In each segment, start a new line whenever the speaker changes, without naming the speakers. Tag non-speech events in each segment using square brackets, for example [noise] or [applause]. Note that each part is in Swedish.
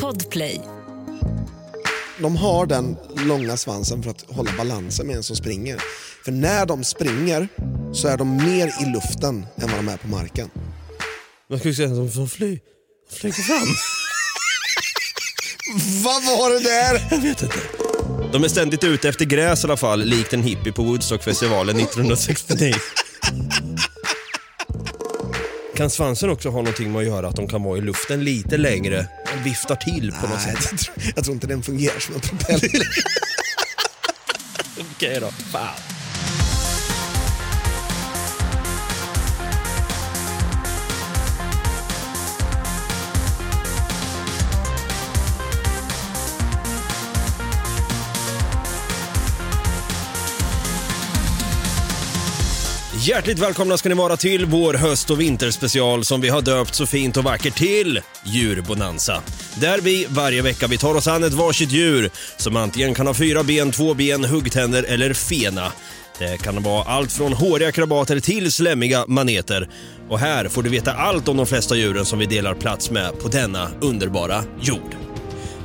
Podplay.
De har den långa svansen för att hålla balansen med en som springer. För när de springer så är de mer i luften än vad de är på marken.
Man skulle säga att de flyger fram. [laughs]
Vad var det där?
Jag vet inte. De är ständigt ute efter gräs i alla fall, likt en hippie på Woodstockfestivalen [laughs] 1969. Kan svansen också ha någonting med att göra att de kan vara i luften lite längre? De viftar till på något
Nej,
sätt.
jag tror, jag tror inte den fungerar som en propeller. [laughs]
Okej då. Fan. Hjärtligt välkomna ska ni vara till vår höst och vinterspecial som vi har döpt så fint och vackert till Djurbonanza. Där vi varje vecka vi tar oss an ett varsitt djur som antingen kan ha fyra ben, två ben, huggtänder eller fena. Det kan vara allt från håriga krabater till slemmiga maneter. Och här får du veta allt om de flesta djuren som vi delar plats med på denna underbara jord.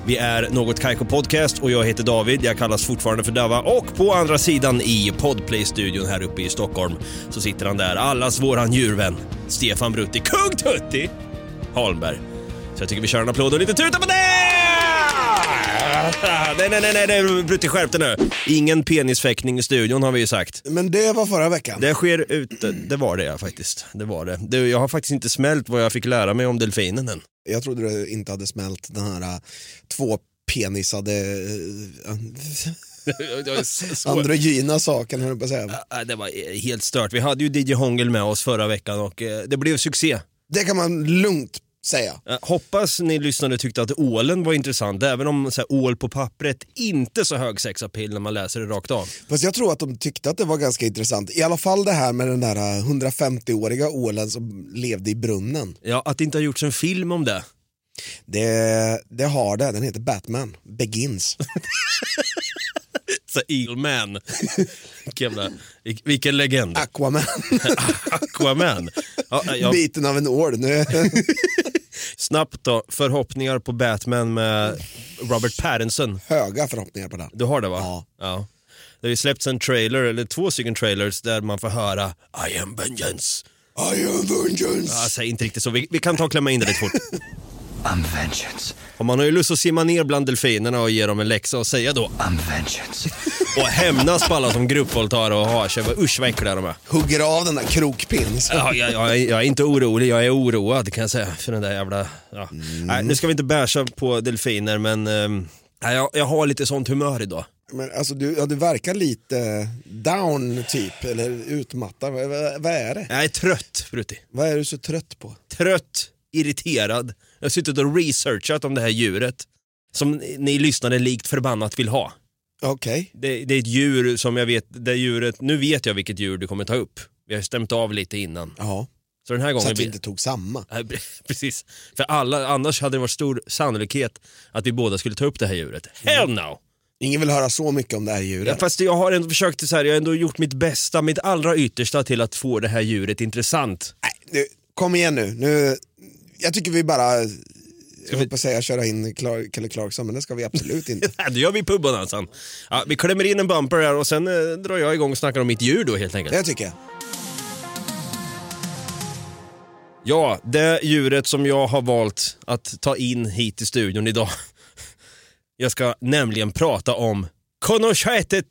Vi är Något Kaiko Podcast och jag heter David, jag kallas fortfarande för Dava och på andra sidan i Podplay-studion här uppe i Stockholm så sitter han där, allas våran djurvän, Stefan Brutti, Kung Tutti Holmberg. Så jag tycker vi kör en applåd och lite tuta på det! Nej, nej, nej, nej, Brutti skärp dig nu. Ingen penisfäktning i studion har vi ju sagt.
Men det var förra veckan.
Det sker ute, det var det ja, faktiskt. Det var det. det. Jag har faktiskt inte smält vad jag fick lära mig om delfinen än.
Jag trodde det inte hade smält den här äh, två penisade [laughs] äh, androgyna saken höll jag på att säga.
Det var helt stört. Vi hade ju DJ Hångel med oss förra veckan och eh, det blev succé.
Det kan man lugnt säga.
Eh, Hoppas ni lyssnare tyckte att ålen var intressant, även om så här, ål på pappret inte så hög sexapil när man läser det rakt av.
Fast jag tror att de tyckte att det var ganska intressant. I alla fall det här med den där äh, 150-åriga ålen som levde i brunnen.
Ja, att det inte har gjorts en film om det.
Det, det har det, den heter Batman Begins. [laughs]
Så Eelman. Vilken jävla- Vilken legend.
Aquaman, [laughs]
Aquaman. Ja, ja,
biten av en ål. Nu.
snabbt då, förhoppningar på Batman med Robert Pattinson.
Höga förhoppningar på den.
Du har det va?
Ja.
ja. Det har ju släppts en trailer, eller två stycken trailers, där man får höra I am vengeance.
I am vengeance.
Säg inte riktigt så, vi, vi kan ta och klämma in det lite fort. [laughs]
I'm vengeance.
Och man har ju lust att simma ner bland delfinerna och ge dem en läxa och säga då
I'm vengeance. [laughs]
och hämnas på alla som gruppvåldtar och har sig. Usch vad äckliga de är.
Hugger av den där krokpinsen.
Ja, jag, jag, är- jag är inte orolig, jag är oroad kan jag säga för den där jävla... Ja. Nej, nu ska vi inte bärsa på delfiner men nej, jag, jag har lite sånt humör idag.
Men alltså du, ja, du verkar lite down typ, eller utmattad. Vad, vad, vad är det?
Jag är trött Brutti.
Vad är du så trött på?
Trött, irriterad. Jag har suttit och researchat om det här djuret som ni lyssnare likt förbannat vill ha.
Okej.
Det, det är ett djur som jag vet, det djuret, nu vet jag vilket djur du kommer ta upp. Vi har stämt av lite innan.
Ja,
Så den här
så
gången...
att vi inte tog samma. [laughs]
Precis. För alla, annars hade det varit stor sannolikhet att vi båda skulle ta upp det här djuret. Hell no!
Ingen vill höra så mycket om det här
Ja,
djuret.
fast jag har ändå försökt så här, jag har ändå gjort mitt bästa, mitt allra yttersta till att få det här djuret intressant.
Nej, nu, kom igen nu. nu. Jag tycker vi bara, jag höll på att säga köra in Clark, Kelly Clarkson, men det ska vi absolut inte. [laughs]
Nej, Då gör vi pubbonanzan. Ja, vi klämmer in en bumper här och sen eh, drar jag igång och snackar om mitt djur då helt enkelt.
Det tycker jag.
Ja, det djuret som jag har valt att ta in hit i studion idag. [laughs] Jag ska nämligen prata om Conochetet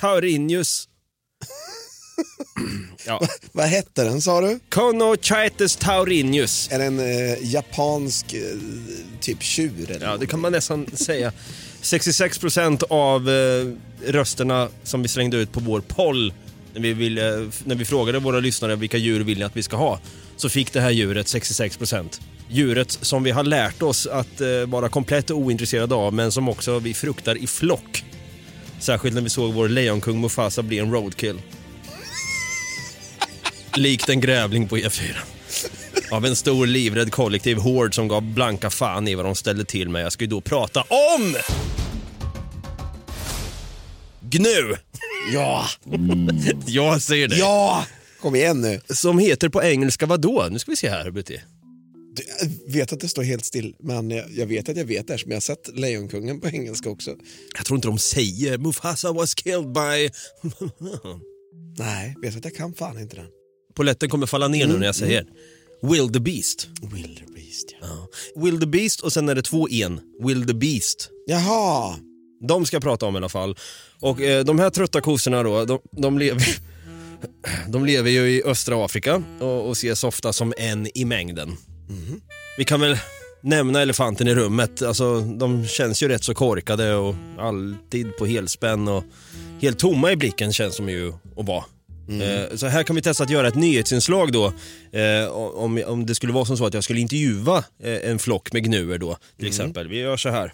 taurinius. [clears throat] ja. [laughs]
Vad hette den sa du?
Conochetes taurinius.
Är det en eh, japansk eh, typ tjur? Eller
Ja, det kan man nästan säga. 66% av eh, rösterna som vi slängde ut på vår poll när vi, ville, när vi frågade våra lyssnare vilka djur vill ni att vi ska ha, så fick det här djuret 66%. Djuret som vi har lärt oss att eh, vara komplett ointresserade av, men som också vi fruktar i flock. Särskilt när vi såg vår lejonkung Mufasa bli en roadkill. Likt en grävling på E4. Av en stor livrädd kollektiv hård som gav blanka fan i vad de ställde till med. Jag ska ju då prata om... Gnu!
Ja, [laughs]
Jag säger det.
ja! Kom igen nu.
Som heter på engelska vadå? Nu ska vi se här, Butti.
Du, Jag vet att det står helt still, men jag, vet att jag vet det här, som jag har sett Lejonkungen på engelska också.
Jag tror inte de säger Mufasa was killed by...
Nej, vet att jag kan fan inte den.
Poletten kommer falla ner nu när jag säger Will the Beast.
Wildebeest, ja.
Ja. Will the Beast och sen är det två en. Will the Beast.
Jaha,
De ska jag prata om i alla fall. Och eh, de här trötta kossorna då, de, de, lever, de lever ju i östra Afrika och, och ses ofta som en i mängden. Vi kan väl nämna elefanten i rummet. Alltså, de känns ju rätt så korkade och alltid på helspänn och helt tomma i blicken känns de ju att vara. Eh, Så här kan vi testa att göra ett nyhetsinslag då. Eh, om, om det skulle vara som så att jag skulle intervjua eh, en flock med gnuer då till exempel. Vi gör så här.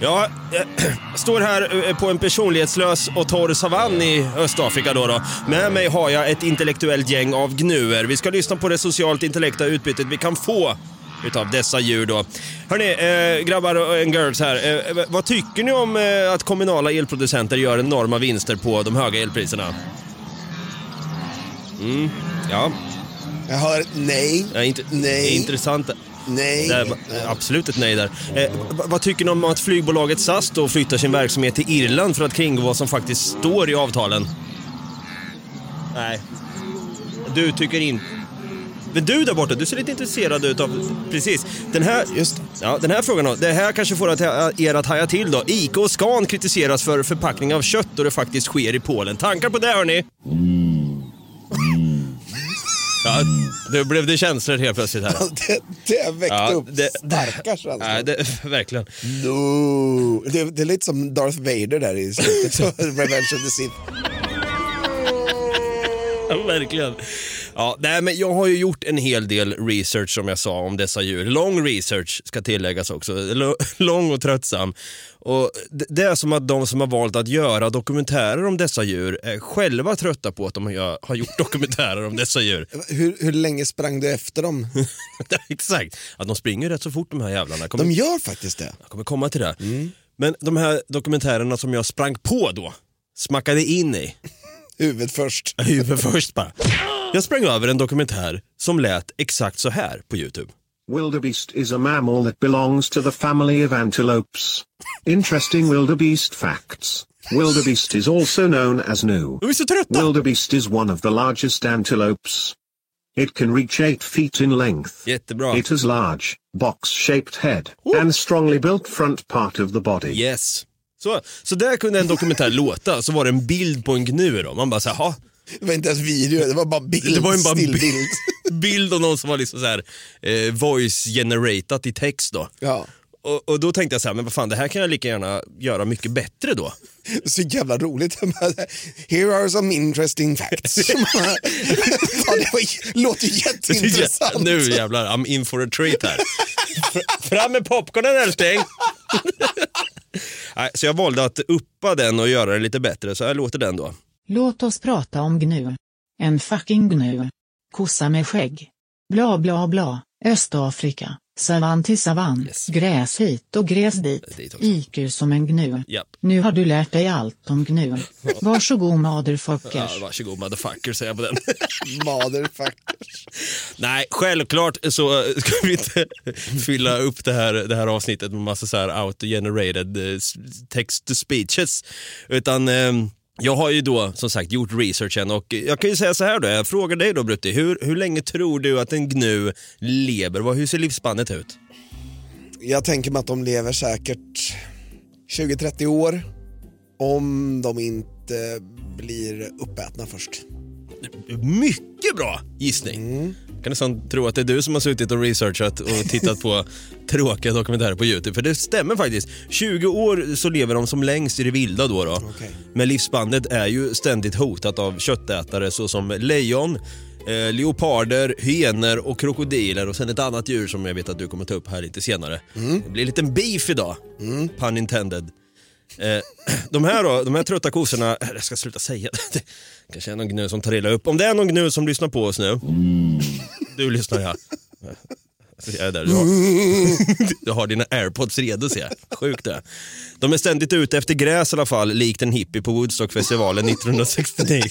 Ja, eh, [clears throat] står här på en personlighetslös och torr savann i Östafrika då, då. Med mig har jag ett intellektuellt gäng av gnuer. Vi ska lyssna på det socialt intellekta utbytet vi kan få utav dessa djur då. Hörni, eh, grabbar och girls här. Eh, vad tycker ni om eh, att kommunala elproducenter gör enorma vinster på de höga elpriserna? Mm, ja,
jag hör ett nej.
ja inte,
Nej.
intressant.
Nej.
Det är absolut ett nej där. Eh, vad- tycker ni om att flygbolaget SAS då flyttar sin verksamhet till Irland för att kringgå vad som faktiskt står i avtalen? Nej. Du tycker inte... Men du där borta, du ser lite intresserad ut av... Precis. Den här,
Just
ja, den här frågan då. Det här kanske får er att haja till då. Ica och Scan kritiseras för förpackning av kött då det faktiskt sker i Polen. Tankar på det hörni? Ja, nu blev det känslor helt plötsligt här.
Det, det väckte
Ja,
upp
det-
starka känslor.
Nej, det, [laughs] verkligen.
No. Det, det är lite som Darth Vader där i slutet [laughs] Revenge of the Sith.
Ja, verkligen. Ja, nej, men jag har ju gjort en hel del research som jag sa om dessa djur. Lång research ska tilläggas också. L- [laughs] Lång och tröttsam. Och det- är som att de som har valt att göra dokumentärer om dessa djur är själva trötta på att de har gjort [laughs] dokumentärer om dessa djur.
Hur, hur länge sprang du efter dem? [laughs]
Exakt. Att de springer rätt så fort de här jävlarna. Kommer,
De gör faktiskt det.
Jag kommer komma till det. Men de här dokumentärerna som jag sprang på då, smackade in i,
Huvudet först.
Huvudet först bara. Jag sprang över en dokumentär som lät exakt så här på Youtube.
Wildebeest is a mammal that belongs to the family of antelopes. Interesting wildebeest facts. Wildebeest is also known as gnu.
De är så trötta!
Wildebeest is one of the largest antelopes. It can reach 8 feet in length.
Jättebra.
It has large, box-shaped head, and strongly built front part of the body.
Yes. Så, så där kunde en dokumentär [laughs] låta, så var det en bild på en gnu då. Man bara såhär, "Ha,
Det var inte ens video, det var bara bild.
Det var en bara
stillbild.
bild, [laughs] bild av någon som var liksom så här, eh, voice generatat i text då.
Ja.
Och, och då tänkte jag så här, men vad fan det här kan jag lika gärna göra mycket bättre då.
Så jävla roligt. [laughs] Here are some interesting facts. [laughs] ja, det var, låter jätteintressant.
Nu jävlar, I'm in for a treat här. Fr- Fram med popcornen älskling! Så jag valde att uppa den och göra den lite bättre, så här låter den då.
Låt oss prata om gnu. En fucking gnu. Kossa med skägg. Bla bla bla. Östafrika. Savann till savann.
Yes.
Gräs hit och gräs dit. IQ som en gnu.
Japp.
Nu har du lärt dig allt om gnu. [laughs] Varsågod
Ja,
motherfuckers.
varsågod motherfucker säger jag på den. [laughs]
Motherfuckers.
Nej, självklart så ska vi inte [laughs] fylla upp det här, det här avsnittet med massa så här auto-generated eh, s- text to speeches. Utan eh, jag har ju då som sagt gjort researchen och jag kan ju säga så här då, jag frågar dig då Brutti, hur, hur länge tror du att en gnu lever? Hur ser livsspannet ut?
Jag tänker mig att de lever säkert 20-30 år om de inte blir uppätna först.
Mycket bra gissning. Jag kan nästan tro att det är du som har suttit och researchat och tittat på [laughs] tråkiga dokumentärer på Youtube. För det stämmer faktiskt. 20 år så lever de som längst i det vilda då. då.
Okej.
Men livsbandet är ju ständigt hotat av köttätare såsom lejon, eh, leoparder, hyenor och krokodiler och sen ett annat djur som jag vet att du kommer ta upp här lite senare. Det blir en liten beef idag, pun intended. Eh, [clears throat] de här då, de här trötta kossorna, jag ska sluta säga det. [laughs] Kanske är någon gnu som tar illa upp. Om det är någon gnu som lyssnar på oss nu. Du lyssnar ja. Jag är där. Du, har, du har dina airpods redo ser jag. Sjukt det. De är ständigt ute efter gräs i alla fall, likt en hippie på Woodstockfestivalen [laughs] 1969.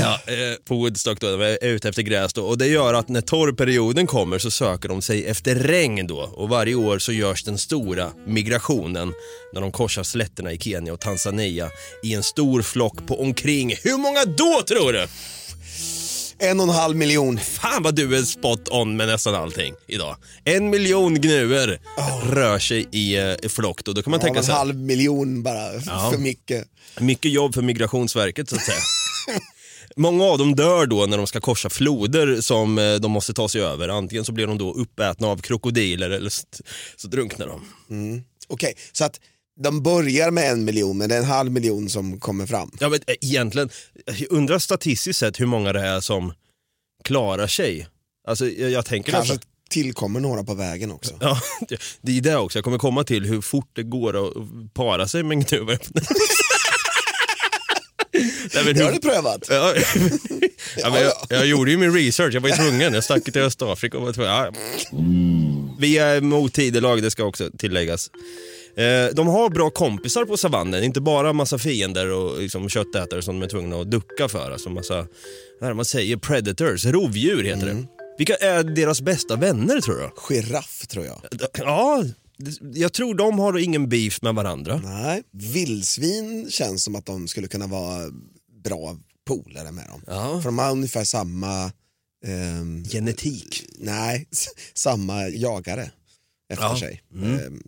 Ja, eh, på Woodstock då, de är ute efter gräs då. Och det gör att när torrperioden kommer så söker de sig efter regn då. Och varje år så görs den stora migrationen när de korsar slätterna i Kenya och Tanzania i en stor flock på omkring, hur många då tror du?
En och en halv miljon.
Fan vad du är spot on med nästan allting idag. En miljon gnuer rör sig i eh, flock då. Då kan man
Ja,
tänka
en
sig
halv miljon bara,
Ja.
för mycket.
mycket jobb för migrationsverket så att säga. [laughs] Många av dem dör då när de ska korsa floder som eh, de måste ta sig över. Antingen så blir de då uppätna av krokodiler eller så drunknar de.
Okej, så att de börjar med en miljon, men det är en halv miljon som kommer fram.
Jag vet, eh, egentligen, jag undrar statistiskt sett hur många det är som klarar sig. Alltså jag, jag tänker
Kanske
nästan-
tillkommer några på vägen också.
Ja, [laughs] det- är det också. Jag kommer komma till hur fort det går att para sig med en gnuver. [laughs] Nej, men
Det har du prövat.
Ja, [laughs] ja, men jag, jag gjorde ju min research, jag var ju tvungen. Jag stack till Östafrika och var tvungen. Ja. Vi är mot tidelag, det ska också tilläggas. Eh, De har bra kompisar på savannen, inte bara massa fiender och liksom köttätare som de är tvungna att ducka för. Alltså massa, vad man säger, predators, rovdjur heter det. Vilka är deras bästa vänner tror du?
Giraff tror jag.
Ja, jag tror de har ingen beef med varandra.
Nej, vildsvin känns som att de skulle kunna vara bra polare med dem.
Ja.
För de har ungefär samma, ehm,
Genetik.
nej, samma jagare efter
Ja.
sig. Ehm,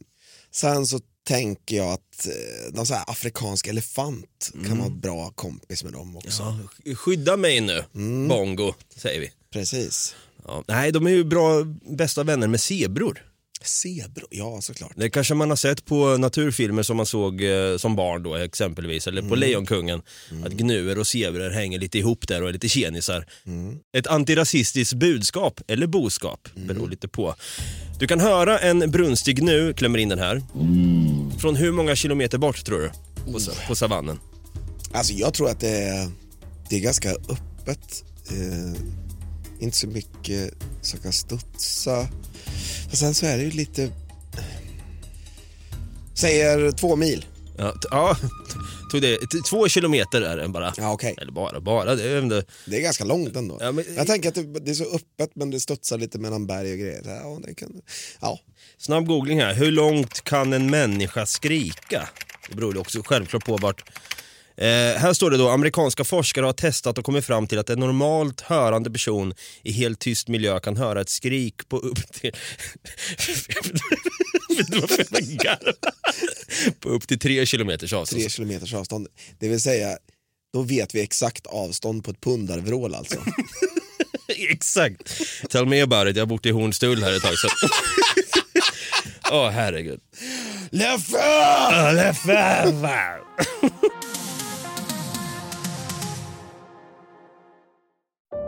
sen så tänker jag att eh, någon så afrikansk elefant kan vara bra kompis med dem också.
Ja, skydda mig nu, Bongo, säger vi.
Precis.
Ja, nej, de är ju bra bästa vänner med zebror.
Zebror, ja såklart.
Det kanske man har sett på naturfilmer som man såg eh, som barn då exempelvis, eller på Lejonkungen. Att gnuer och zebror hänger lite ihop där och är lite tjenisar. Ett antirasistiskt budskap, eller boskap, beror lite på. Du kan höra en brunstig gnu, klämmer in den här. Från hur många kilometer bort tror du? På, på savannen?
Alltså jag tror att det är, det är ganska öppet. Eh, inte så mycket som kan studsa. Och sen så är det ju lite... Säger två mil.
Ja, t- ja tog det, t- två kilometer är den bara.
Ja, okej.
Eller bara, bara, det är ändå...
Det är ganska långt ändå.
Ja, men-
Jag tänker att det, det är så öppet men det studsar lite mellan berg och grejer. Ja, det kan, ja.
Snabb googling här. Hur långt kan en människa skrika? Det beror ju också självklart på vart... Eh, här står det då, amerikanska forskare har testat och kommit fram till att en normalt hörande person i helt tyst miljö kan höra ett skrik på upp till... [laughs] På upp till tre kilometers avstånd.
tre kilometers avstånd. Det vill säga, då vet vi exakt avstånd på ett pundarvrål alltså. [laughs]
Exakt. Tell me about it, jag har bott i Hornstull här ett tag. så- Åh herregud.
Leffe!
Leffe!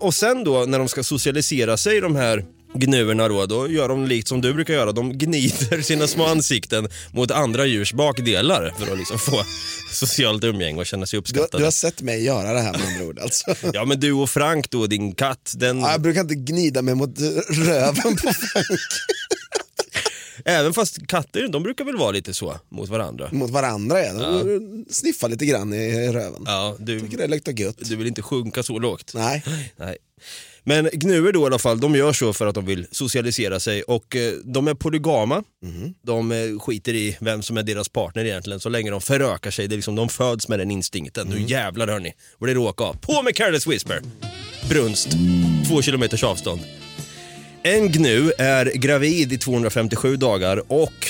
Och sen då när de ska socialisera sig de här gnuerna då, då gör de likt som du brukar göra. De gnider sina små ansikten mot andra djurs bakdelar för att liksom få socialt umgänge och känna sig
Du,
uppskattade.
du har sett mig göra det här med andra ord alltså.
Ja men du och Frank då, din katt, den,
Ja, jag brukar inte gnida mig mot röven på Frank.
Även fast katter de brukar väl vara lite så mot varandra.
Mot varandra ja. De sniffar lite grann i röven.
Ja, du,
Tycker det luktar gött.
du vill inte sjunka så lågt.
Nej.
Nej. Men gnuer då i alla fall, de gör så för att de vill socialisera sig och eh, de är polygama. De eh, skiter i vem som är deras partner egentligen så länge de förökar sig. Det är liksom, de föds med den instinkten. Nu jävlar hörni, vad det råkar av. På med Careless Whisper! Brunst, två kilometers avstånd. En gnu är gravid i 257 dagar och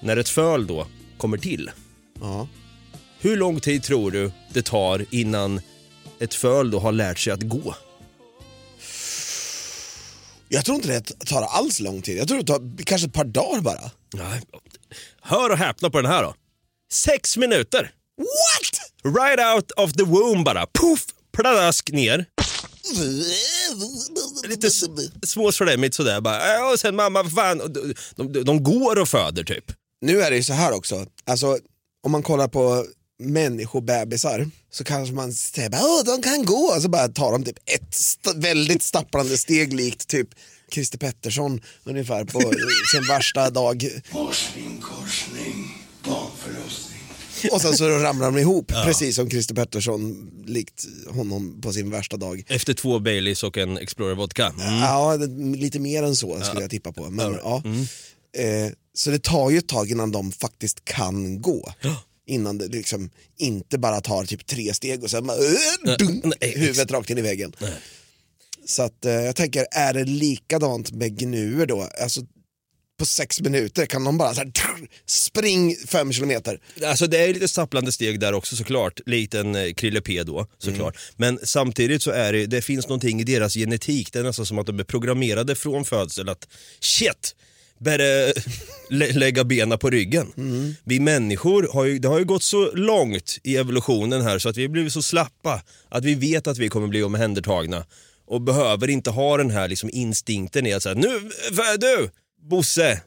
när ett föl då kommer till,
Ja.
hur lång tid tror du det tar innan ett föl då har lärt sig att gå?
Jag tror inte det tar alls lång tid. Jag tror det tar kanske ett par dagar bara.
Nej. Hör och häpna på den här då. Sex minuter!
What?
Right out of the womb bara. Puff! Pladask ner. [laughs] Lite s- småslemmigt sådär bara. "Äh, Och sen mamma, fan. De, de, de går och föder typ.
Nu är det ju så här också, alltså om man kollar på människobebisar så kanske man säger att de kan gå och så bara tar de typ ett st- väldigt stapplande steg likt typ Christer Pettersson ungefär på [laughs] sin värsta dag.
Korsning, korsning. [laughs]
Och sen så ramlar de ihop, precis som Christer Pettersson likt honom på sin värsta dag.
Efter två Baileys och en Explorer vodka. Mm.
Ja, lite mer än så skulle jag tippa på. Men, ja. Eh, så det tar ju ett tag innan de faktiskt kan gå. Innan det liksom inte bara tar typ tre steg och sen bara, äh, dunk,
nej,
huvudet rakt in i väggen. Så att eh, jag tänker, är det likadant med gnuer då? Alltså på sex minuter kan de bara så här, trrr, spring fem kilometer.
Alltså det är lite stapplande steg där också såklart, likt en eh, Krille P då såklart. Men samtidigt så är det, det finns någonting i deras genetik, det är nästan som att de är programmerade från födsel att shit, [laughs] lä lägga benen på ryggen. Vi människor, har ju, det har ju gått så långt i evolutionen här så att vi har blivit så slappa att vi vet att vi kommer bli omhändertagna och behöver inte ha den här liksom instinkten i att säga nu, vad du, Bosse,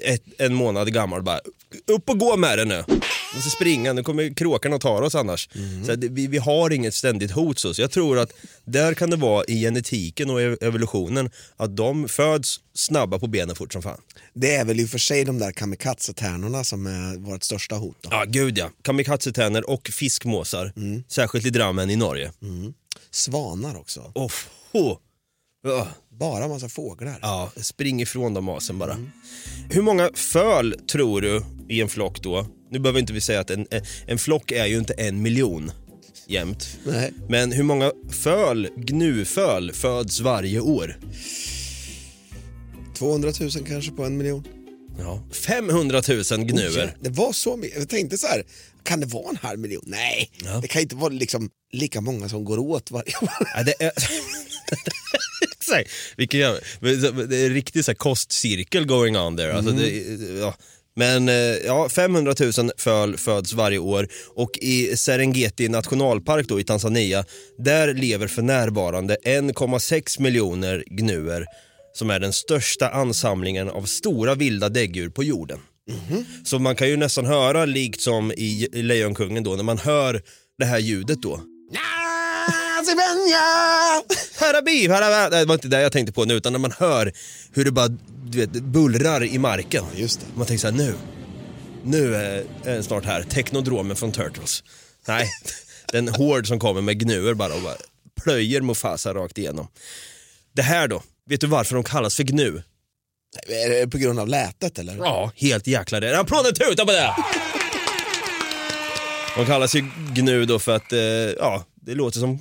ett, en månad gammal bara, upp och gå med det nu. Vi måste springa, nu kommer kråkan och tar oss annars. Så att vi, vi har inget ständigt hot så. så jag tror att där kan det vara i genetiken och ev- evolutionen att de föds snabba på benen fort som fan.
Det är väl i och för sig de där kamikaze-tärnorna som är vårt största hot. Då.
Ja, gud ja. Kamikazetärnor och fiskmåsar. Särskilt i Drammen i Norge.
Svanar också.
Oh, oh.
Bara massa fåglar.
Ja, spring ifrån de masen bara. Hur många föl tror du i en flock då? Nu behöver inte vi säga att en, en, flock är ju inte en miljon jämt.
Nej.
Men hur många föl, gnuföl, föds varje år?
200 000 kanske på en miljon.
Ja. 500 000 gnuer.
Det var så mycket. Jag tänkte så här, kan det vara en halv miljon? Nej,
Ja.
det kan inte vara liksom lika många som går åt varje år. [laughs]
Ja, det är... Exakt. Vilken jävla... Det är en riktig så kostcirkel going on there. Alltså det, ja. Men eh, ja, 500 000 föl föds varje år och i Serengeti nationalpark då i Tanzania, där lever för närvarande 1,6 miljoner gnuer som är den största ansamlingen av stora vilda däggdjur på jorden. Så man kan ju nästan höra, likt som i Lejonkungen då, när man hör det här ljudet då. Harabi, harabi. Det var inte det jag tänkte på nu, utan när man hör hur det bara du vet, bullrar i marken.
Just det.
Man tänker så här, nu, nu är är den snart här, teknodromen från Turtles. Nej, [laughs] den hård som kommer med gnuer bara och bara plöjer Mufasa rakt igenom. Det här då, vet du varför de kallas för gnu?
Är det på grund av lätet eller?
Ja, helt jäkla det. Applåden tutar på det! De kallas ju gnu då för att, eh, ja, det låter som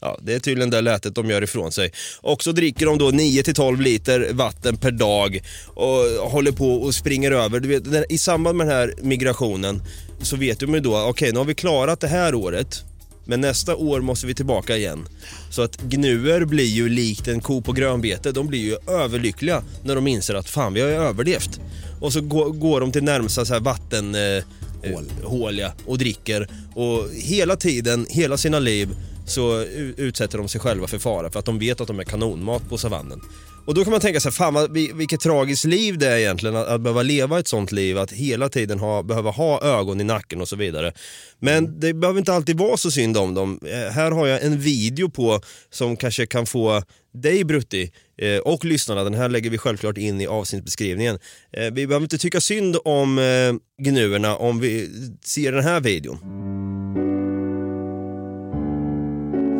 Ja, det är tydligen det lätet de gör ifrån sig. Och så dricker de då 9-12 liter vatten per dag och håller på och springer över. Du vet, I samband med den här migrationen så vet de ju då, okej nu har vi klarat det här året, men nästa år måste vi tillbaka igen. Så att gnuer blir ju likt en ko på grönbete, de blir ju överlyckliga när de inser att fan vi har ju överlevt. Och så går, går de till närmsta så här vatten... Eh, hål. hål ja, och dricker. Och hela tiden, hela sina liv så utsätter de sig själva för fara för att de vet att de är kanonmat på savannen. Och då kan man tänka sig, fan vad, vil- vilket tragiskt liv det är egentligen att, att behöva leva ett sånt liv, att hela tiden ha, behöva ha ögon i nacken och så vidare. Men det behöver inte alltid vara så synd om dem. Eh, här har jag en video på som kanske kan få dig Brutti eh, och lyssnarna, den här lägger vi självklart in i avsnittsbeskrivningen. Eh, vi behöver inte tycka synd om eh, gnuerna om vi ser den här videon.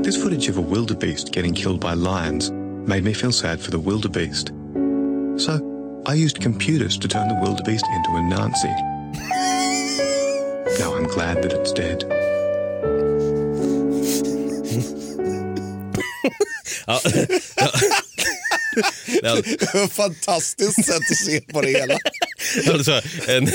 This footage of a wildebeest getting killed by lions made me feel sad for the wildebeest. So I used computers to turn the wildebeest into a Nazi. now I'm glad that it's dead.
ja. [laughs]
Fantastiskt sätt att se på det hela. [laughs]
Alltså, en,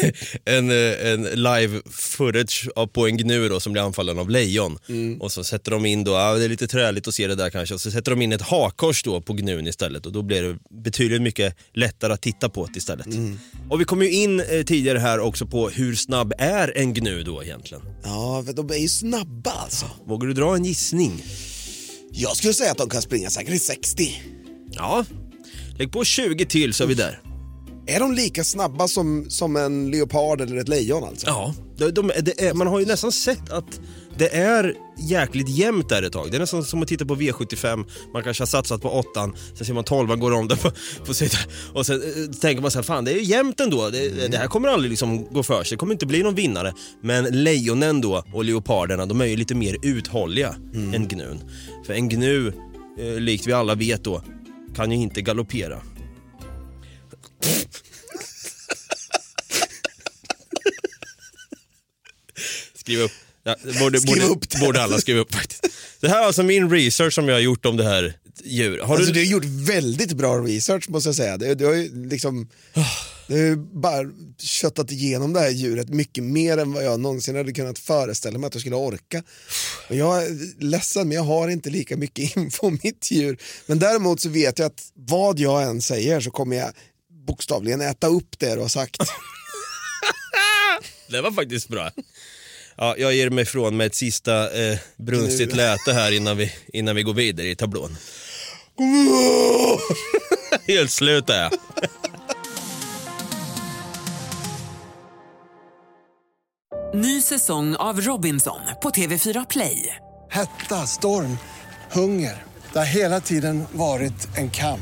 en, en live footage av- på en gnu då, som blir anfallen av lejon. Och så sätter de in då, ja, det är lite träligt att se det där kanske, och så sätter de in ett hakkors då på gnun istället och då blir det betydligt mycket lättare att titta på det istället. Och vi kom ju in eh, tidigare här också på hur snabb är en gnu då egentligen?
Ja, de är ju snabba alltså.
Vågar du dra en gissning?
Jag skulle säga att de kan springa säkert i 60.
Ja, lägg på 20 till så är vi där.
Är de lika snabba som, som en leopard eller ett lejon alltså?
Ja, de, de, är, man har ju nästan sett att det är jäkligt jämnt där ett tag. Det är nästan som att titta på V75, man kanske har satsat på åttan, sen ser man tolvan går om det på, på sitt, och sen eh, tänker man så här, fan det är ju jämnt ändå, det, det här kommer aldrig liksom gå för sig, det kommer inte bli någon vinnare. Men lejonen då och leoparderna, de är ju lite mer uthålliga än gnun. För en gnu, eh, likt vi alla vet då, kan ju inte galoppera. Skriv upp. Ja, borde,
Skriv
borde,
upp det.
borde alla skriva upp faktiskt. Det här är alltså min research som jag har gjort om det här djuret. Har
Alltså,
du...
du har gjort väldigt bra research måste jag säga. Du, du har ju liksom du har bara köttat igenom det här djuret mycket mer än vad jag någonsin hade kunnat föreställa mig att jag skulle orka. Och jag är ledsen men jag har inte lika mycket [laughs] info om mitt djur. Men däremot så vet jag att vad jag än säger så kommer jag bokstavligen äta upp det du har sagt. [laughs]
Det var faktiskt bra. Ja, jag ger mig ifrån med ett sista eh, brunstigt läte här innan vi, innan vi går vidare i tablån. [laughs] Helt slut är jag.
Ny säsong av Robinson på TV4 Play.
Hetta, storm, hunger. Det har hela tiden varit en kamp.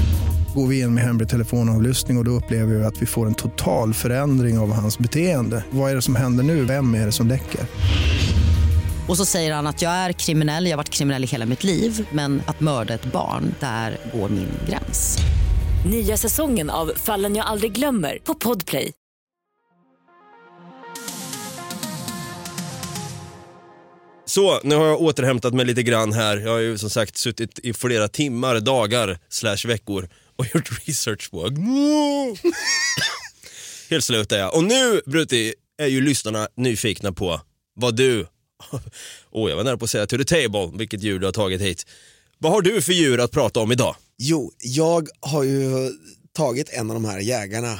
Går vi in med hemlig telefonavlyssning och, och då upplever vi att vi får en total förändring av hans beteende. Vad är det som händer nu? Vem är det som läcker?
Och så säger han att jag är kriminell, jag har varit kriminell i hela mitt liv men att mörda ett barn, där går min gräns.
Nya säsongen av Fallen jag aldrig glömmer på Podplay.
Så, nu har jag återhämtat mig lite grann här. Jag har ju som sagt suttit i flera timmar, dagar, slash veckor och gjort research på [coughs] Helt slut är jag. Och nu, Brutti, är ju lyssnarna nyfikna på vad du, [laughs] åh jag var nära på att säga to the table, vilket djur du har tagit hit. Vad har du för djur att prata om idag?
Jo, jag har ju tagit en av de här jägarna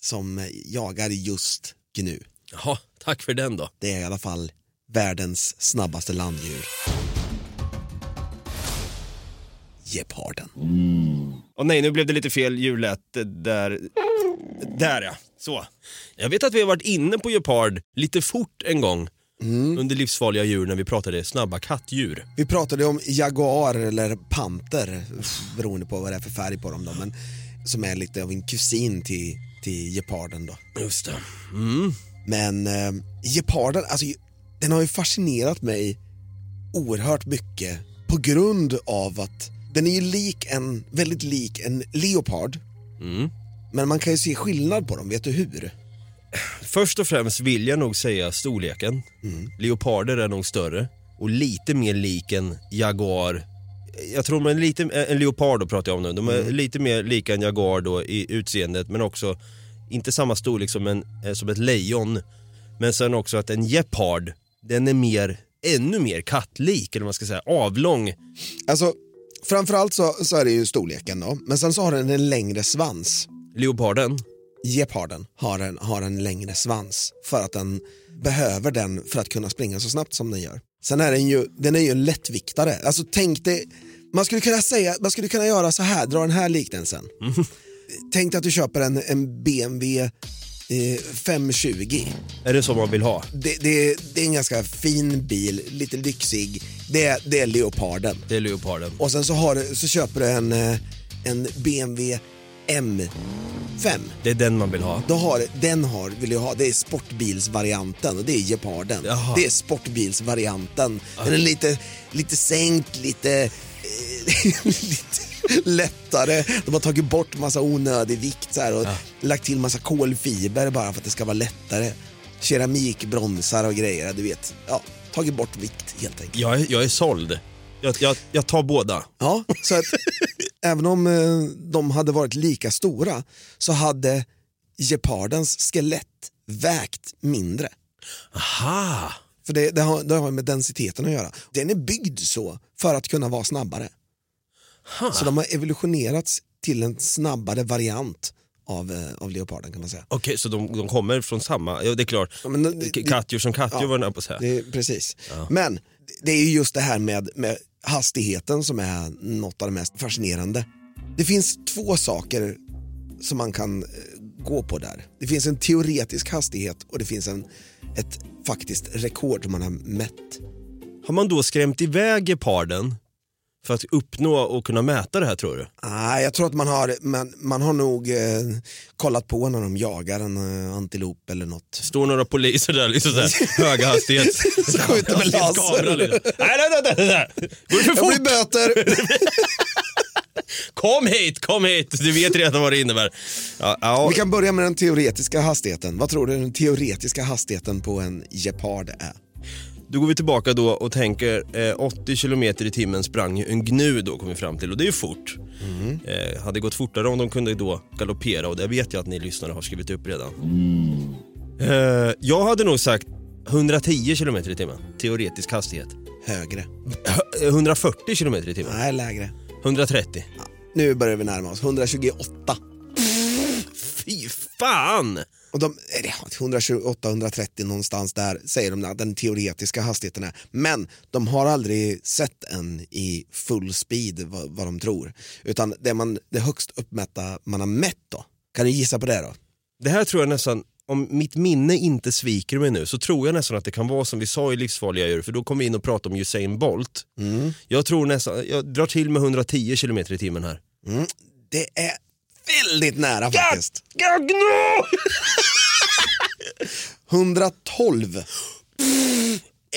som jagar just gnu.
Jaha, tack för den då.
Det är i alla fall världens snabbaste landdjur. Geparden.
Och nej, nu blev det lite fel djurläte där. Där ja, så. Jag vet att vi har varit inne på gepard lite fort en gång under livsfarliga djur när vi pratade snabba kattdjur.
Vi pratade om jaguar eller panter, beroende på vad det är för färg på dem då, men som är lite av en kusin till, till geparden då.
Just det. Mm.
Men eh, geparden, alltså den har ju fascinerat mig oerhört mycket på grund av att den är ju lik en, väldigt lik en leopard.
Mm.
Men man kan ju se skillnad på dem, vet du hur?
Först och främst vill jag nog säga storleken. Leoparder är nog större och lite mer lik en jaguar. Jag tror man är lite, en leopard då pratar jag om nu, de är lite mer lika en jaguar då i utseendet men också inte samma storlek som, en, eh, som ett lejon. Men sen också att en gepard, den är mer, ännu mer kattlik eller vad man ska säga, avlång.
Alltså, framförallt så, så är det ju storleken då, men sen så har den en längre svans.
Leoparden,
Geparden har en, har en längre svans för att den behöver den för att kunna springa så snabbt som den gör. Sen är den ju, den är ju en lättviktare. Alltså tänk dig, man skulle kunna säga, man skulle kunna göra så här, dra den här liknelsen. Tänk dig att du köper en, en BMW 520.
är det som man vill ha?
Det, det, det är en ganska fin bil, lite lyxig. Det, det är Leoparden.
Det är leoparden.
Och sen så, har så köper du en, eh, en BMW M5.
Det är den man vill ha.
Då har, den har, vill jag ha, det är sportbilsvarianten och det är Geparden.
Jaha.
Det är sportbilsvarianten. Den är lite, lite sänkt, lite, eh, [laughs] lite lättare. De har tagit bort massa onödig vikt så här, och lagt till massa kolfiber bara för att det ska vara lättare. Keramikbromsar och grejer, du vet. Ja, tagit bort vikt helt enkelt.
Jag är, jag är såld. Jag, jag, jag tar båda.
Ja, så att [laughs] även om eh, de hade varit lika stora så hade gepardens skelett vägt mindre.
Aha!
För det, det, har, det har med densiteten att göra. Den är byggd så för att kunna vara snabbare. Så de har evolutionerats till en snabbare variant av, eh, av leoparden kan man säga.
Okej, så de, de kommer från samma, ja det är klart.
Ja, men det-
Kattdjur som kattdjur
Ja,
var den på att säga.
Det precis. Men det är ju just det här med, med hastigheten som är något av det mest fascinerande. Det finns två saker som man kan eh, gå på där. Det finns en teoretisk hastighet och det finns en, ett faktiskt rekord som man har mätt.
Har man då skrämt iväg geparden för att uppnå och kunna mäta det här tror du?
Nej, jag tror att man har, man, man har nog eh, kollat på när de jagar en eh, antilop eller något.
Står några poliser där liksom så här, höga hastighet.
Så [laughs] skjuter med
liksom.
laser.
Nej, nej, nej, nej, nej. Går för
Jag
fort?
blir böter. [laughs]
Kom hit, kom hit. Du vet redan vad det innebär. Ja, ja.
Vi kan börja med den teoretiska hastigheten. Vad tror du den teoretiska hastigheten på en gepard är?
Då går vi tillbaka då och tänker eh, 80 km i timmen sprang ju en gnu då kom vi fram till och det är ju fort. Eh, hade gått fortare om de kunde då galoppera och det vet jag att ni lyssnare har skrivit upp redan. Eh, jag hade nog sagt 110 km i timmen, teoretisk hastighet.
Högre.
Hö- 140 km i timmen,
Nej, lägre.
130.
Nu börjar vi närma oss. 128.
Fy fan!
Och de, eller ja, 128-130 någonstans där säger de den teoretiska hastigheten är. Men de har aldrig sett en i full speed vad, vad de tror. Utan det, man, det högst uppmätta man har mätt då. Kan du gissa på det då?
Det här tror jag nästan, om mitt minne inte sviker mig nu, så tror jag nästan att det kan vara som vi sa i Livsfarliga djur, för då kom vi in och pratade om Usain Bolt. Jag tror nästan, jag drar till med 110 km i timmen här.
Mm. Det är väldigt nära faktiskt.
Gagno!
112.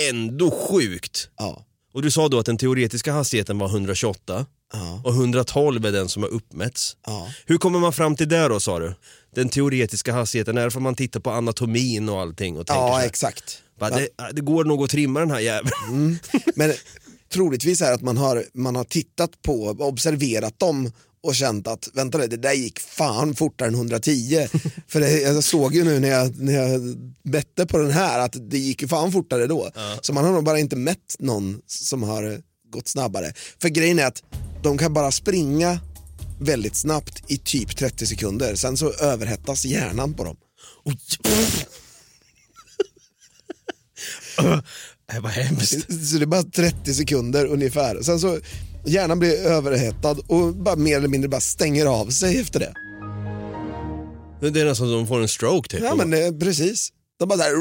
Ändå sjukt.
Ja.
Och du sa då att den teoretiska hastigheten var 128
Ja.
och 112 är den som har uppmätts.
Ja.
Hur kommer man fram till det då sa du? Den teoretiska hastigheten, är det för man tittar på anatomin och allting och tänker
Ja,
här,
exakt.
"Va, det, det går nog att trimma den här jäveln.
Men troligtvis är det att man har, man har tittat på, observerat dem och känt att vänta det där gick fan fortare än 110. [laughs] För det, jag såg ju nu när jag, när jag bette på den här att det gick ju fan fortare då. Så man har nog bara inte mätt någon som har gått snabbare. För grejen är att de kan bara springa väldigt snabbt i typ 30 sekunder. Sen så överhettas hjärnan på dem.
Oj. [laughs] äh, vad hemskt.
Så det är bara 30 sekunder ungefär. Sen så hjärnan blir överhettad och bara mer eller mindre bara stänger av sig efter det.
Det är nästan som de får en stroke typ.
Ja men eh, precis. De bara där.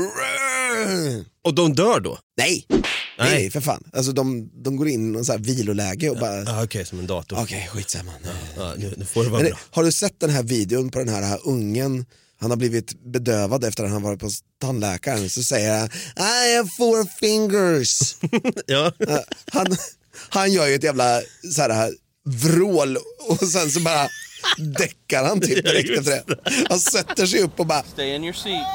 Och de dör då?
Nej.
Nej.
Nej för fan. Alltså de, de går in i någon så här viloläge och bara
Ja, Okej, som en dator.
okej skitsamma.
Ja, nu, nu får det vara
Men,
bra.
har du sett den här videon på den här, här ungen han har blivit bedövad efter att han varit på tandläkaren så säger han I have four fingers. [laughs]
Ja.
Eh, han, han gör ju ett jävla så här, vrål och sen så bara däckar han typ [laughs] direkt efter det. Han sätter sig upp och bara
Stay in your seat.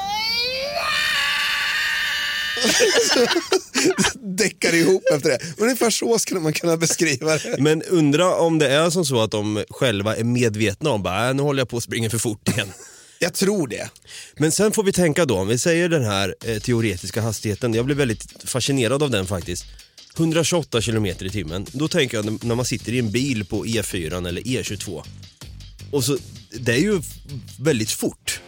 [laughs]
däckar ihop efter det. Ungefär så skulle man kunna beskriva det.
Men undra om det är som så att de själva är medvetna om bara, äh, nu håller jag på att springa för fort igen. [laughs]
Jag tror det.
Men sen får vi tänka då, om vi säger den här eh, teoretiska hastigheten, jag blev väldigt fascinerad av den faktiskt. 128 km i timmen, då tänker jag när- man sitter i en bil på E4 eller E22. Och så, det är ju väldigt fort.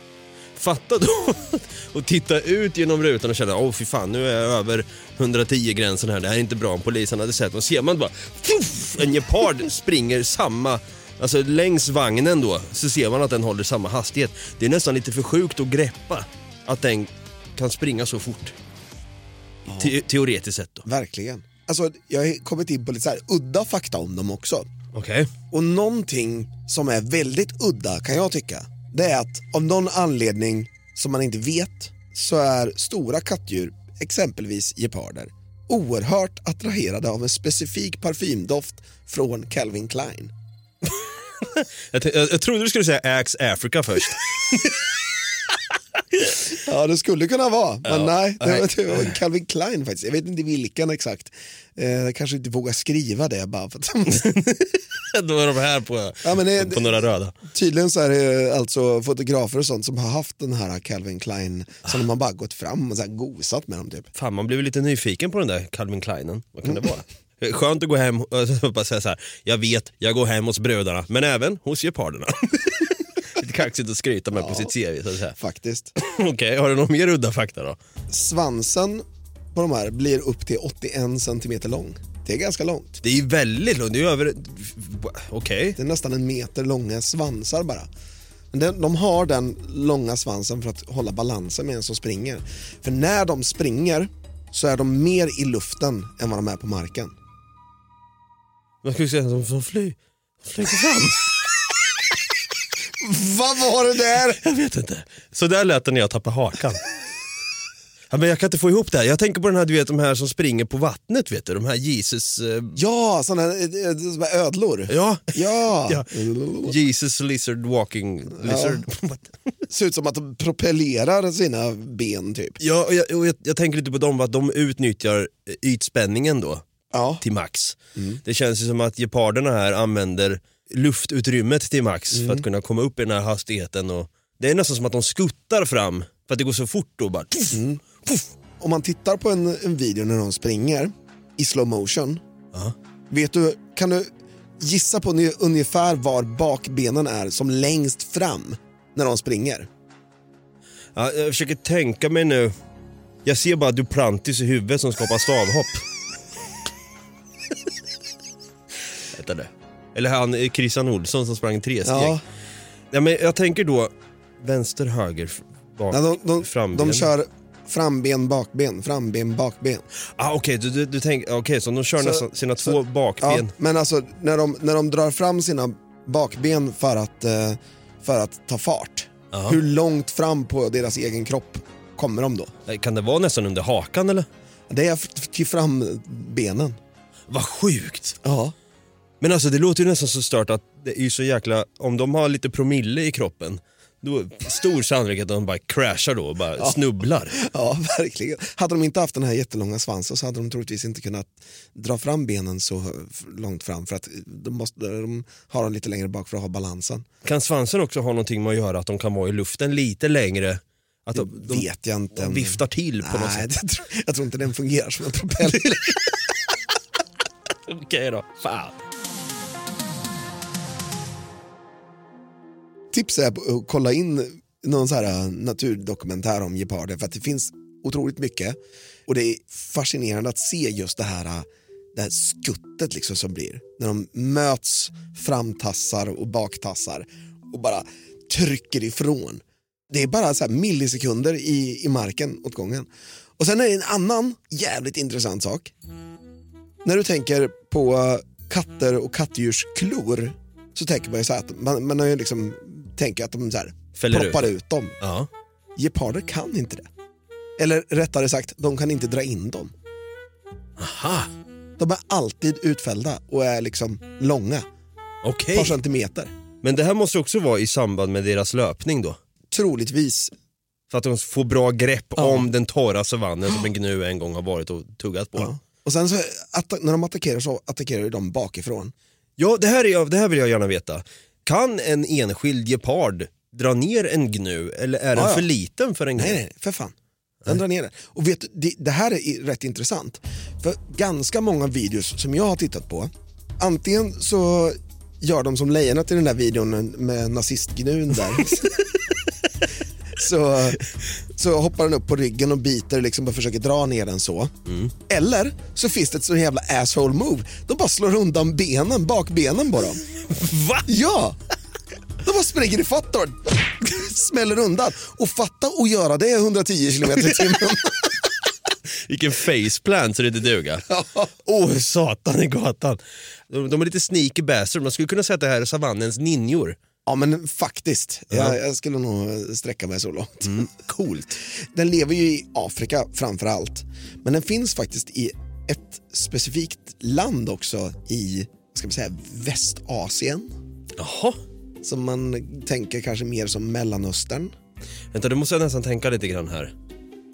Fatta då [laughs] och titta ut genom rutan och känna, åh fy fan nu är jag över 110 gränsen här, det här är inte bra om polisen hade sett. Och ser man bara, fuff, en gepard springer samma, alltså längs vagnen då, så ser man att den håller samma hastighet. Det är nästan lite för sjukt att greppa att den kan springa så fort. Te- teoretiskt sett då.
Verkligen. Alltså, jag har kommit in på lite så här udda fakta om dem också.
Okej.
Och någonting som är väldigt udda kan jag tycka, det är att av någon anledning som man inte vet så är stora kattdjur, exempelvis geparder, oerhört attraherade av en specifik parfymdoft från Calvin Klein. [laughs]
Jag, jag, jag trodde du skulle säga Axe Africa först. [laughs] [laughs]
Ja, det skulle kunna vara, men
Ja,
nej, det var, det var Calvin Klein faktiskt. Jag vet inte vilken exakt. Eh, jag kanske inte vågar skriva det bara för att [laughs]
Då är de här på,
Ja, men
på några röda.
Tydligen så är det alltså fotografer och sånt som har haft den här Calvin Klein som de har bara gått fram och så här gosat med dem typ.
Fan, man blir väl lite nyfiken på den där Calvin Kleinen. Vad kan det vara? Skönt att gå hem och bara säga så här. jag vet, jag går hem hos bröderna, men även hos geparderna. [laughs] [laughs] Lite kaxigt att skryta med på sitt CV så att säga.
Faktiskt. [laughs]
Okej, har du någon mer udda fakta då?
Svansen på de här blir upp till 81 centimeter lång. Det är ganska långt.
Det är ju väldigt långt, det är ju över... Okej.
Det är nästan en meter långa svansar bara. Men den- De har den långa svansen för att hålla balansen med en som springer. För när de springer så är de mer i luften än vad de är på marken.
Man skulle säga som fly, flyger fram. [laughs]
Vad var det där?
Jag vet inte. Så där lät det när jag tappade hakan. Ja, men jag kan inte få ihop det här. Jag tänker på den här, du vet, de här som springer på vattnet, vet du? De här Jesus... Eh,
Ja, sådana här, eh, eh, ödlor.
ja.
Ja. [laughs]
ja. Jesus lizard walking lizard. What? [laughs]
Ser ut som att de propellerar sina ben typ.
Ja, och jag, och jag, jag tänker lite på dem, att de utnyttjar eh, ytspänningen då
Ja.
till max. Det känns ju som att geparderna här använder luftutrymmet till max för att kunna komma upp i den här hastigheten. Och det är nästan som att de skuttar fram för att det går så fort då bara.
Om man tittar på en, en video när de springer i slow motion.
Ja.
Vet du, kan du gissa på ungefär var bakbenen är som längst fram när de springer?
Ja, jag försöker tänka mig nu. Jag ser bara Duplantis i huvudet som skapar stavhopp. [laughs] Vänta nu. Eller han eh, Christian Olsson som sprang tresteg.
Ja.
Ja. men jag tänker då vänster, höger, bak,
Ja, de, de,
framben.
de kör framben, bakben, framben, bakben.
Ah, Okej, du, du, du tänker, okej, så de kör
Så-
nästan sina
så-
två bakben.
Ja, men alltså när de, när de drar fram sina bakben för att, eh, för att ta fart.
Ja.
Hur långt fram på deras egen kropp kommer de då?
Eh, Kan det vara nästan under hakan eller?
Det är till frambenen.
Vad sjukt!
Ja.
Men alltså det låter ju nästan så stört att det är ju så jäkla, om de har lite promille i kroppen, då stor sannolikhet att de bara crashar då och bara snubblar.
Ja, verkligen. Hade de inte haft den här jättelånga svansen så hade de troligtvis inte kunnat dra fram benen så långt fram för att de, måste, de har dem lite längre bak för att ha balansen.
Kan svansen också ha någonting med att göra att de kan vara i luften lite längre? Att de, de,
Vet jag inte.
de viftar till på något
Nej,
sätt?
jag tror, jag tror inte den fungerar som en propeller. [laughs]
Okej då, fan.
Tips är att kolla in någon så här eh, naturdokumentär om geparder för att det finns otroligt mycket och det är fascinerande att se just det här, eh, det här skuttet liksom som blir när de möts framtassar och baktassar och bara trycker ifrån. Det är bara så här millisekunder i, i marken åt gången. Och sen är det en annan jävligt intressant sak. När du tänker på eh, katter och kattdjurs klor så tänker man ju så här att man, man har ju liksom tänker att de så här
Fäller
proppar
ut.
ut. dem.
Ja.
Geparder kan inte det. Eller rättare sagt, de kan inte dra in dem.
Aha,
De är alltid utfällda och är liksom långa,
okej.
ett par centimeter.
Men det här måste också vara i samband med deras löpning då?
Troligtvis.
För att de får bra grepp om den torra savannen som en gnu en gång har varit och tuggat på.
Ja. Och sen så, när de attackerar så attackerar de bakifrån.
Ja, det här, är, det här vill jag gärna veta. Kan en enskild gepard dra ner en gnu eller är den
Ja, ja.
för liten för en gnu?
Nej, nej, för fan. Den drar ner det. Och vet du, det, det här är rätt intressant. För ganska många videos som jag har tittat på, antingen så gör de som lejonet i den där videon med nazistgnun där. [laughs] så, så hoppar den upp på ryggen och biter liksom och försöker dra ner den så. Eller så finns det ett så jävla asshole move. De bara slår undan benen, bakbenen på dem.
Va?
Ja! De bara springer i fatt och smäller undan. Och fatta att göra det 110 km i timmen.
Vilken faceplant så det inte duga. Åh, oh, satan i gatan. De, de är lite sneaky bastard, man skulle kunna säga att det här är savannens ninjor.
Ja men faktiskt,
Ja.
jag, jag skulle nog sträcka mig så långt.
Mm, coolt. [laughs]
Den lever ju i Afrika framför allt. Men den finns faktiskt i ett specifikt land också i, ska man säga, Västasien.
Jaha.
Som man tänker kanske mer som Mellanöstern.
Vänta, du måste jag nästan tänka lite grann här.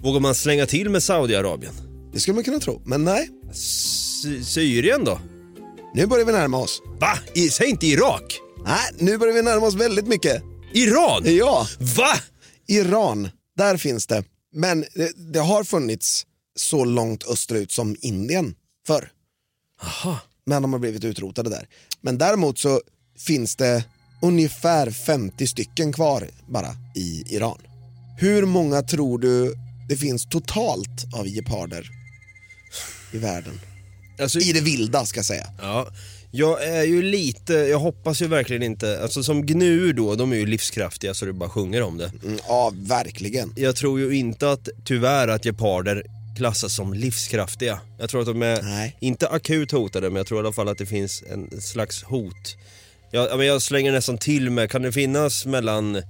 Vågar man slänga till med Saudiarabien?
Det skulle man kunna tro, men nej.
Sy- Syrien då?
Nu börjar vi närma oss.
Va? I, säg inte Irak?
Nej, nu börjar vi närma oss väldigt mycket.
Iran?
Ja.
Va?
Iran, där finns det. Men det, det har funnits så långt österut som Indien förr.
Aha.
Men de har blivit utrotade där. Men däremot så finns det ungefär 50 stycken kvar bara i Iran. Hur många tror du det finns totalt av geparder i världen?
Alltså,
I det vilda ska jag säga.
Ja, jag är ju lite, jag hoppas ju verkligen inte, alltså som gnu då, de är ju livskraftiga så det bara sjunger om det.
Mm, ja, verkligen.
Jag tror ju inte att, tyvärr, att geparder klassas som livskraftiga. Jag tror att de är,
Nej.
inte akut hotade, men jag tror i alla fall att det finns en slags hot. Jag, men jag slänger nästan till med, kan det finnas mellan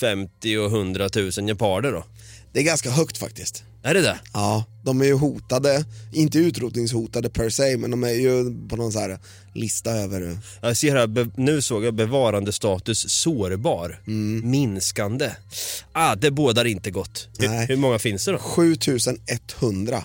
50 och 100 000 geparder då?
Det är ganska högt faktiskt.
Är det det?
Ja, de är ju hotade, inte utrotningshotade per se, men de är ju på någon så här lista över...
Jag ser här, nu såg jag bevarandestatus sårbar, minskande. Ah, det bådar inte gott. Hur, hur många finns det då?
7100.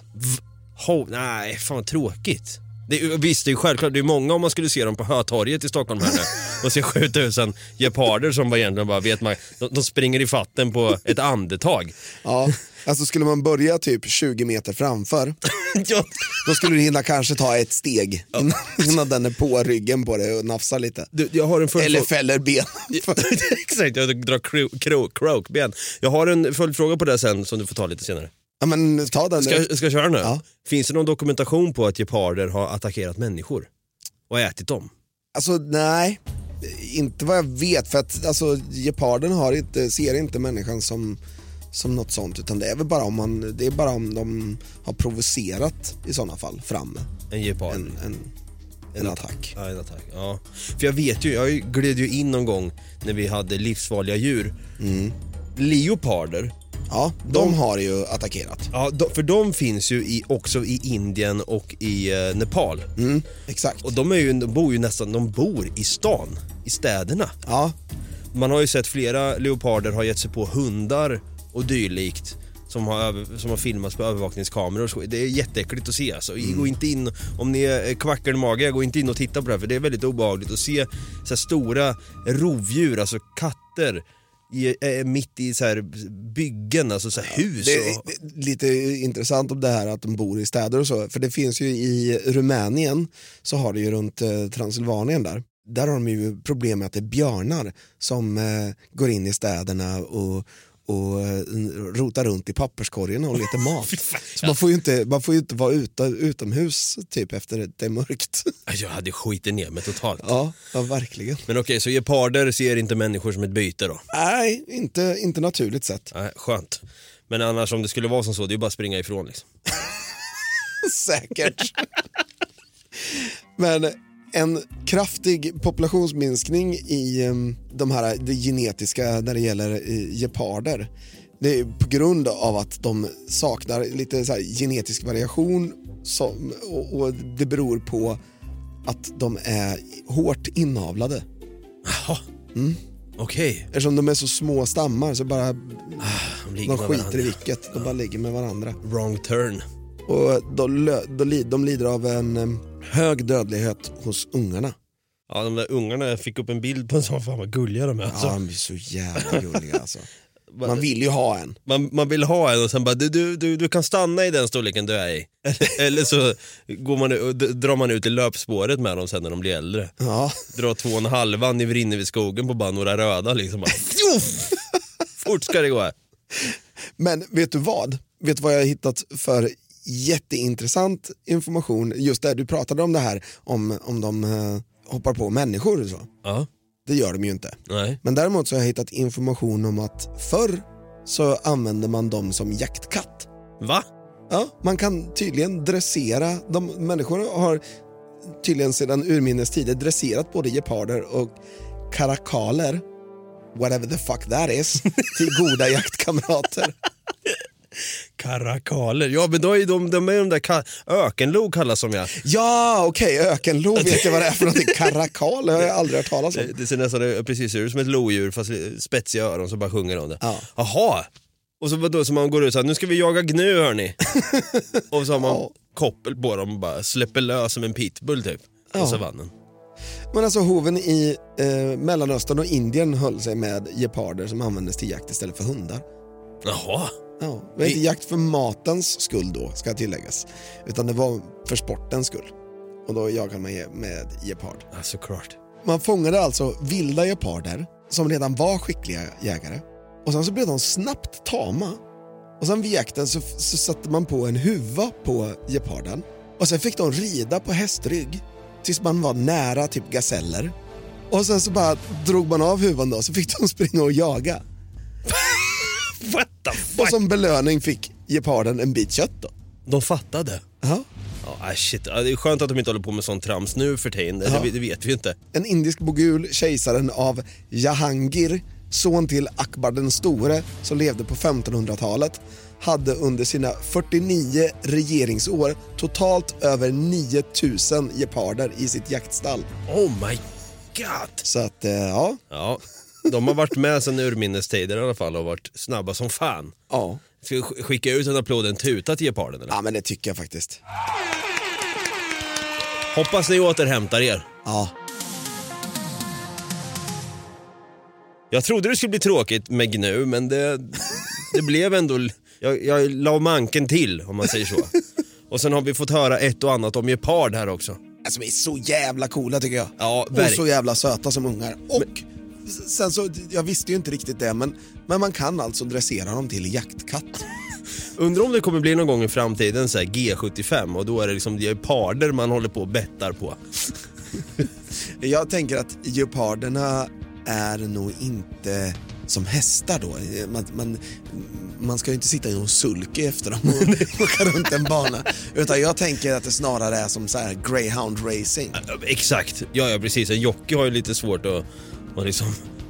Ho, nej, fan vad tråkigt. Det, är- visst, det är självklart, det är många om man skulle se dem på Hötorget i Stockholm här nu och se 7000 geparder som bara egentligen bara vet man, de, de springer i fatten på ett andetag.
Ja, alltså skulle man börja typ 20 meter framför, [laughs]
ja.
då skulle du hinna kanske ta ett steg innan, innan den är på ryggen på dig och nafsar lite.
Du, jag har en full
Eller fäller ben. [laughs]
Exakt, jag drar kro, kro, krokben. Jag har en följdfråga på det sen som du får ta lite senare.
Ja men ta den
Ska, ska jag köra nu?
Ja.
Finns det någon dokumentation på att geparder har attackerat människor? Och ätit dem?
Alltså nej, inte vad jag vet för att alltså, geparden har inte, ser inte människan som, som något sånt utan det är väl bara om, man, det är bara om de har provocerat i sådana fall fram
En gepard?
en, en, en attack.
Ja, en attack. Ja. För jag vet ju, jag gled ju in någon gång när vi hade livsfarliga djur. Leoparder,
Ja, de har ju attackerat.
ja, de, för de finns ju i, också i Indien och i eh, Nepal.
Mm, exakt.
Och de, är ju, de bor ju nästan, de bor i stan, i städerna.
Ja,
Man har ju sett flera leoparder har gett sig på hundar och dylikt som har, över, som har filmats på övervakningskameror. Så Det är jätteäckligt att se alltså. Gå inte in, om ni är kvackelmagiga, gå inte in och titta på det här för det är väldigt obehagligt att se så stora rovdjur, alltså katter i, eh, mitt i så här byggen, alltså så här hus.
det
och,
är lite intressant om det här att de bor i städer och så. För det finns ju i Rumänien, så har det ju runt eh, Transylvanien där. Där har de ju problem med att det är björnar som eh, går in i städerna och, och eh, rotar runt i papperskorgen och letar [laughs] mat. så man får ju inte, man får ju inte vara ute, utomhus typ efter det är mörkt.
jag hade skitit ner mig totalt.
ja, ja, verkligen.
Men okej, så geparder ser inte människor som ett byte då?
Nej, inte, inte naturligt sett.
Nej, skönt. Men annars om det skulle vara som så, det är ju bara att springa ifrån liksom. [laughs]
Säkert. Men en kraftig populationsminskning i de här det genetiska när det gäller eh, geparder. Det är på grund av att de saknar lite så här genetisk variation som, och, och det beror på att de är hårt inavlade.
Jaha. Okej.
Eftersom de är så små stammar så bara
De ligger
de
med
skiter
varandra.
i vilket, de bara ligger med varandra.
Wrong turn.
Och de, de, de lider av en hög dödlighet hos ungarna.
Ja, de där ungarna, jag fick upp en bild på en sån, fan vad gulliga de är. Alltså.
Ja, de är så jävla gulliga alltså. [laughs] Man vill ju ha en.
Man, man vill ha en och sen bara, du, du, du, du kan stanna i den storleken du är i. Eller, [laughs] så går man, drar man ut i löpspåret med dem sen när de blir äldre.
Ja.
Drar två och en halva, ni rinner vid skogen på bara några röda liksom. Bara! [laughs] Fort ska det gå.
Men vet du vad? Vet du vad jag har hittat för jätteintressant information? Just det, du pratade om det här om, om de eh, hoppar på människor och så.
Ja,
Det gör de ju inte.
nej.
Men däremot så har jag hittat information om att förr så använde man dem som jaktkatt.
Va?
Ja, man kan tydligen dressera, de, människor har tydligen sedan urminnes tider dresserat både geparder och karakaler, whatever the fuck that is, [laughs] till goda jaktkamrater.
Karakaler, ja men då är de, de är de där ka- ökenlo kallas de ja.
Ja, okej, ökenlo vet jag vad det är för någonting. Karakal har jag aldrig hört talas
Det,
om.
det ser nästan precis ut som ett lodjur fast spetsiga öron som bara sjunger om det.
Ja.
Jaha! Och så, vadå, så man går ut så här, nu ska vi jaga gnu hörni. [laughs] och så har man
Ja.
koppel på dem och bara släpper lös som en pitbull typ.
Ja.
I savannen.
Men alltså hoven i eh, Mellanöstern och Indien höll sig med geparder som användes till jakt istället för hundar.
Jaha.
Ja, det var inte jakt för matens skull då, ska tilläggas. Utan det var för sportens skull. Och då jagade man med gepard.
Ja, såklart.
Man fångade alltså vilda geparder som redan var skickliga jägare. Och sen så blev de snabbt tama. Och sen vid jakten så, så satte man på en huva på geparden. Och sen fick de rida på hästrygg tills man var nära typ gaseller. Och sen så bara drog man av huvan då så fick de springa och jaga.
What the fuck?
Och som belöning fick geparden en bit kött då.
De fattade.
Ja.
Ja, ah, shit. Det är skönt att de inte håller på med sånt trams nu för tiden.
Ja.
Det, det vet vi ju inte.
En indisk mogul, kejsaren av Jahangir, son till Akbar den store som levde på 1500-talet, hade under sina 49 regeringsår totalt över 9000 geparder i sitt jaktstall.
Oh my god!
Så att, eh, ja.
Ja, de har varit med sedan urminnes tider i alla fall och varit snabba som fan.
ja.
Ska vi sk- skicka ut en applåd, en tuta till geparden eller?
Ja, men det tycker jag faktiskt.
Hoppas ni återhämtar er.
Ja.
Jag trodde det skulle bli tråkigt med Gnu, men det, det blev ändå... Jag, jag la manken till, om man säger så. Och sen har vi fått höra ett och annat om gepard här också.
Alltså de är så jävla coola tycker jag.
Ja,
och
verk-
så jävla söta som ungar. Och sen så, jag visste ju inte riktigt det, men, men man kan alltså dressera dem till jaktkatt. [laughs]
Undrar om det kommer bli någon gång i framtiden så här G75 och då är det liksom geparder man håller på och bettar på. [laughs]
Jag tänker att geparderna är nog inte som hästar då. Man, man, man ska ju inte sitta i någon sulky efter dem och [laughs] åka runt en bana. Utan jag tänker att det snarare är som så här greyhound racing.
Exakt, ja, ja precis. En jockey har ju lite svårt att, att liksom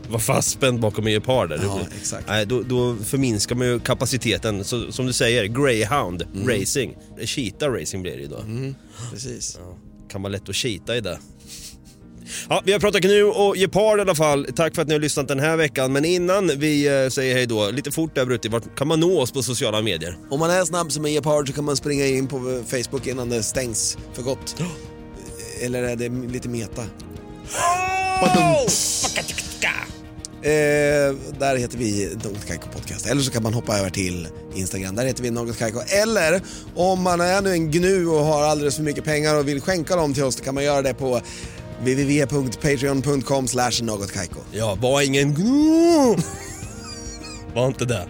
vara fastspänd bakom en gepard. där.
Ja, exakt.
Nej, då, då förminskar man ju kapaciteten. Så, som du säger, greyhound racing. Cheetah racing blir det ju då.
Precis.
Kan vara lätt att cheata i det. Ja, vi har pratat gnu och gepard i alla fall. Tack för att ni har lyssnat den här veckan. Men innan vi eh, säger hej då, lite fort där Brutti, vart kan man nå oss på sociala medier?
Om man är snabb som en gepard så kan man springa in på Facebook innan det stängs för gott. Eller är det lite meta? Eh, där heter vi Något Kaiko Podcast. Eller så kan man hoppa över till Instagram. Där heter vi Något Kaiko. Eller om man är nu en gnu och har alldeles för mycket pengar och vill skänka dem till oss, då kan man göra det på www.patreon.com slash någotkaiko.
Ja, var ingen gnu! [laughs] Var inte det.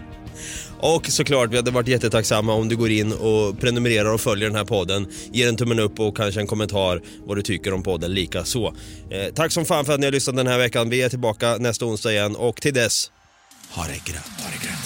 Och såklart, vi hade varit jättetacksamma om du går in och prenumererar och följer den här podden. Ger en tummen upp och kanske en kommentar vad du tycker om podden lika så. Eh, tack som fan för att ni har lyssnat den här veckan. Vi är tillbaka nästa onsdag igen och till dess,
Ha det grönt, ha det grönt.